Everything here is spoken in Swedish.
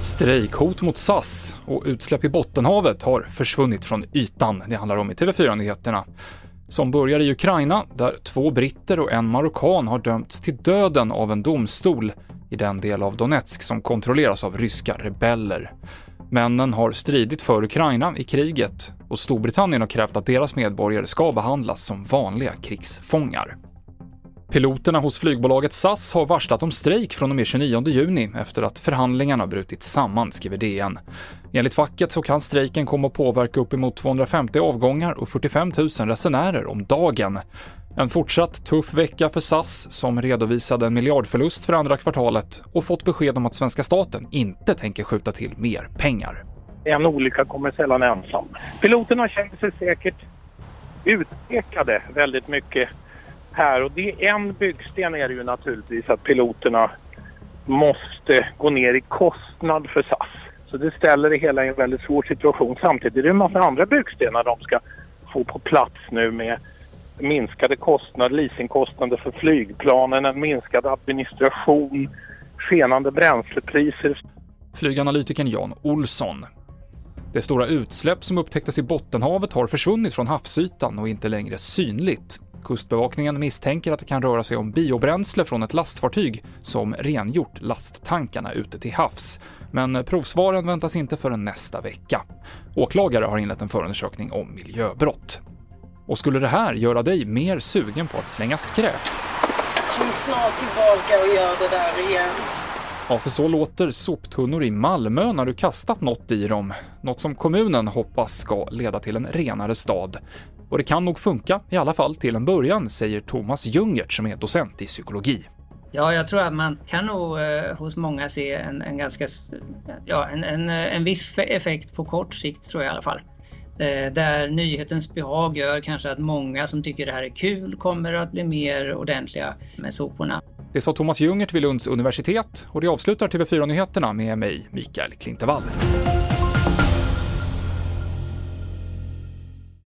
Strejkhot mot SAS och utsläpp i Bottenhavet har försvunnit från ytan. Det handlar om i TV4-nyheterna. Som börjar i Ukraina, där två britter och en marockan har dömts till döden av en domstol i den del av Donetsk som kontrolleras av ryska rebeller. Männen har stridit för Ukraina i kriget och Storbritannien har krävt att deras medborgare ska behandlas som vanliga krigsfångar. Piloterna hos flygbolaget SAS har varslat om strejk från och med 29 juni efter att förhandlingarna brutit samman, skriver DN. Enligt facket så kan strejken komma att påverka uppemot 250 avgångar och 45 000 resenärer om dagen. En fortsatt tuff vecka för SAS som redovisade en miljardförlust för andra kvartalet och fått besked om att svenska staten inte tänker skjuta till mer pengar. En olycka kommer sällan ensam. Piloterna känner sig säkert utpekade väldigt mycket här och det är en byggsten är det ju naturligtvis att piloterna måste gå ner i kostnad för SAS. Så det ställer det hela i en väldigt svår situation. Samtidigt är det en massa andra byggstenar de ska få på plats nu med minskade kostnader, leasingkostnader för flygplanen, en minskad administration, skenande bränslepriser. Flyganalytikern Jan Olsson. Det stora utsläpp som upptäcktes i Bottenhavet har försvunnit från havsytan och inte längre synligt. Kustbevakningen misstänker att det kan röra sig om biobränsle från ett lastfartyg som rengjort lasttankarna ute till havs. Men provsvaren väntas inte förrän nästa vecka. Åklagare har inlett en förundersökning om miljöbrott. Och skulle det här göra dig mer sugen på att slänga skräp? Kom snart tillbaka och gör det där igen. Ja, för så låter soptunnor i Malmö när du kastat något i dem. Något som kommunen hoppas ska leda till en renare stad. Och det kan nog funka, i alla fall till en början, säger Thomas Jungert som är docent i psykologi. Ja, jag tror att man kan nog eh, hos många se en, en ganska, ja, en, en, en viss effekt på kort sikt tror jag i alla fall. Eh, där nyhetens behag gör kanske att många som tycker det här är kul kommer att bli mer ordentliga med soporna. Det sa Thomas Jungert vid Lunds universitet och det avslutar TV4-nyheterna med mig, Mikael Klintevall.